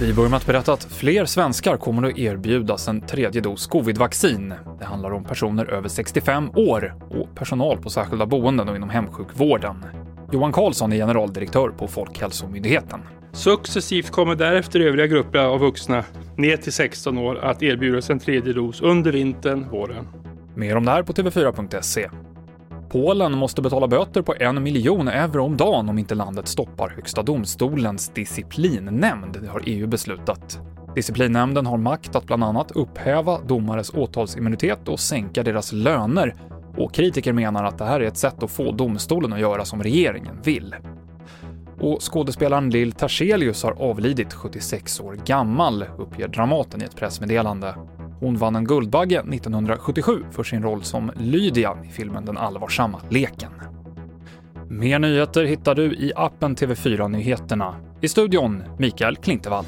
Vi börjar med att berätta att fler svenskar kommer att erbjudas en tredje dos covidvaccin. Det handlar om personer över 65 år och personal på särskilda boenden och inom hemsjukvården. Johan Karlsson är generaldirektör på Folkhälsomyndigheten. Successivt kommer därefter övriga grupper av vuxna ner till 16 år att erbjudas en tredje dos under vintern, våren. Mer om det här på TV4.se. Polen måste betala böter på en miljon euro om dagen om inte landet stoppar Högsta domstolens disciplinnämnd. Det har EU beslutat. Disciplinnämnden har makt att bland annat upphäva domares åtalsimmunitet och sänka deras löner. Och kritiker menar att det här är ett sätt att få domstolen att göra som regeringen vill. Och skådespelaren Lill Tarselius har avlidit 76 år gammal, uppger Dramaten i ett pressmeddelande. Hon vann en Guldbagge 1977 för sin roll som Lydia i filmen Den allvarsamma leken. Mer nyheter hittar du i appen TV4 Nyheterna. I studion Mikael Klintevall.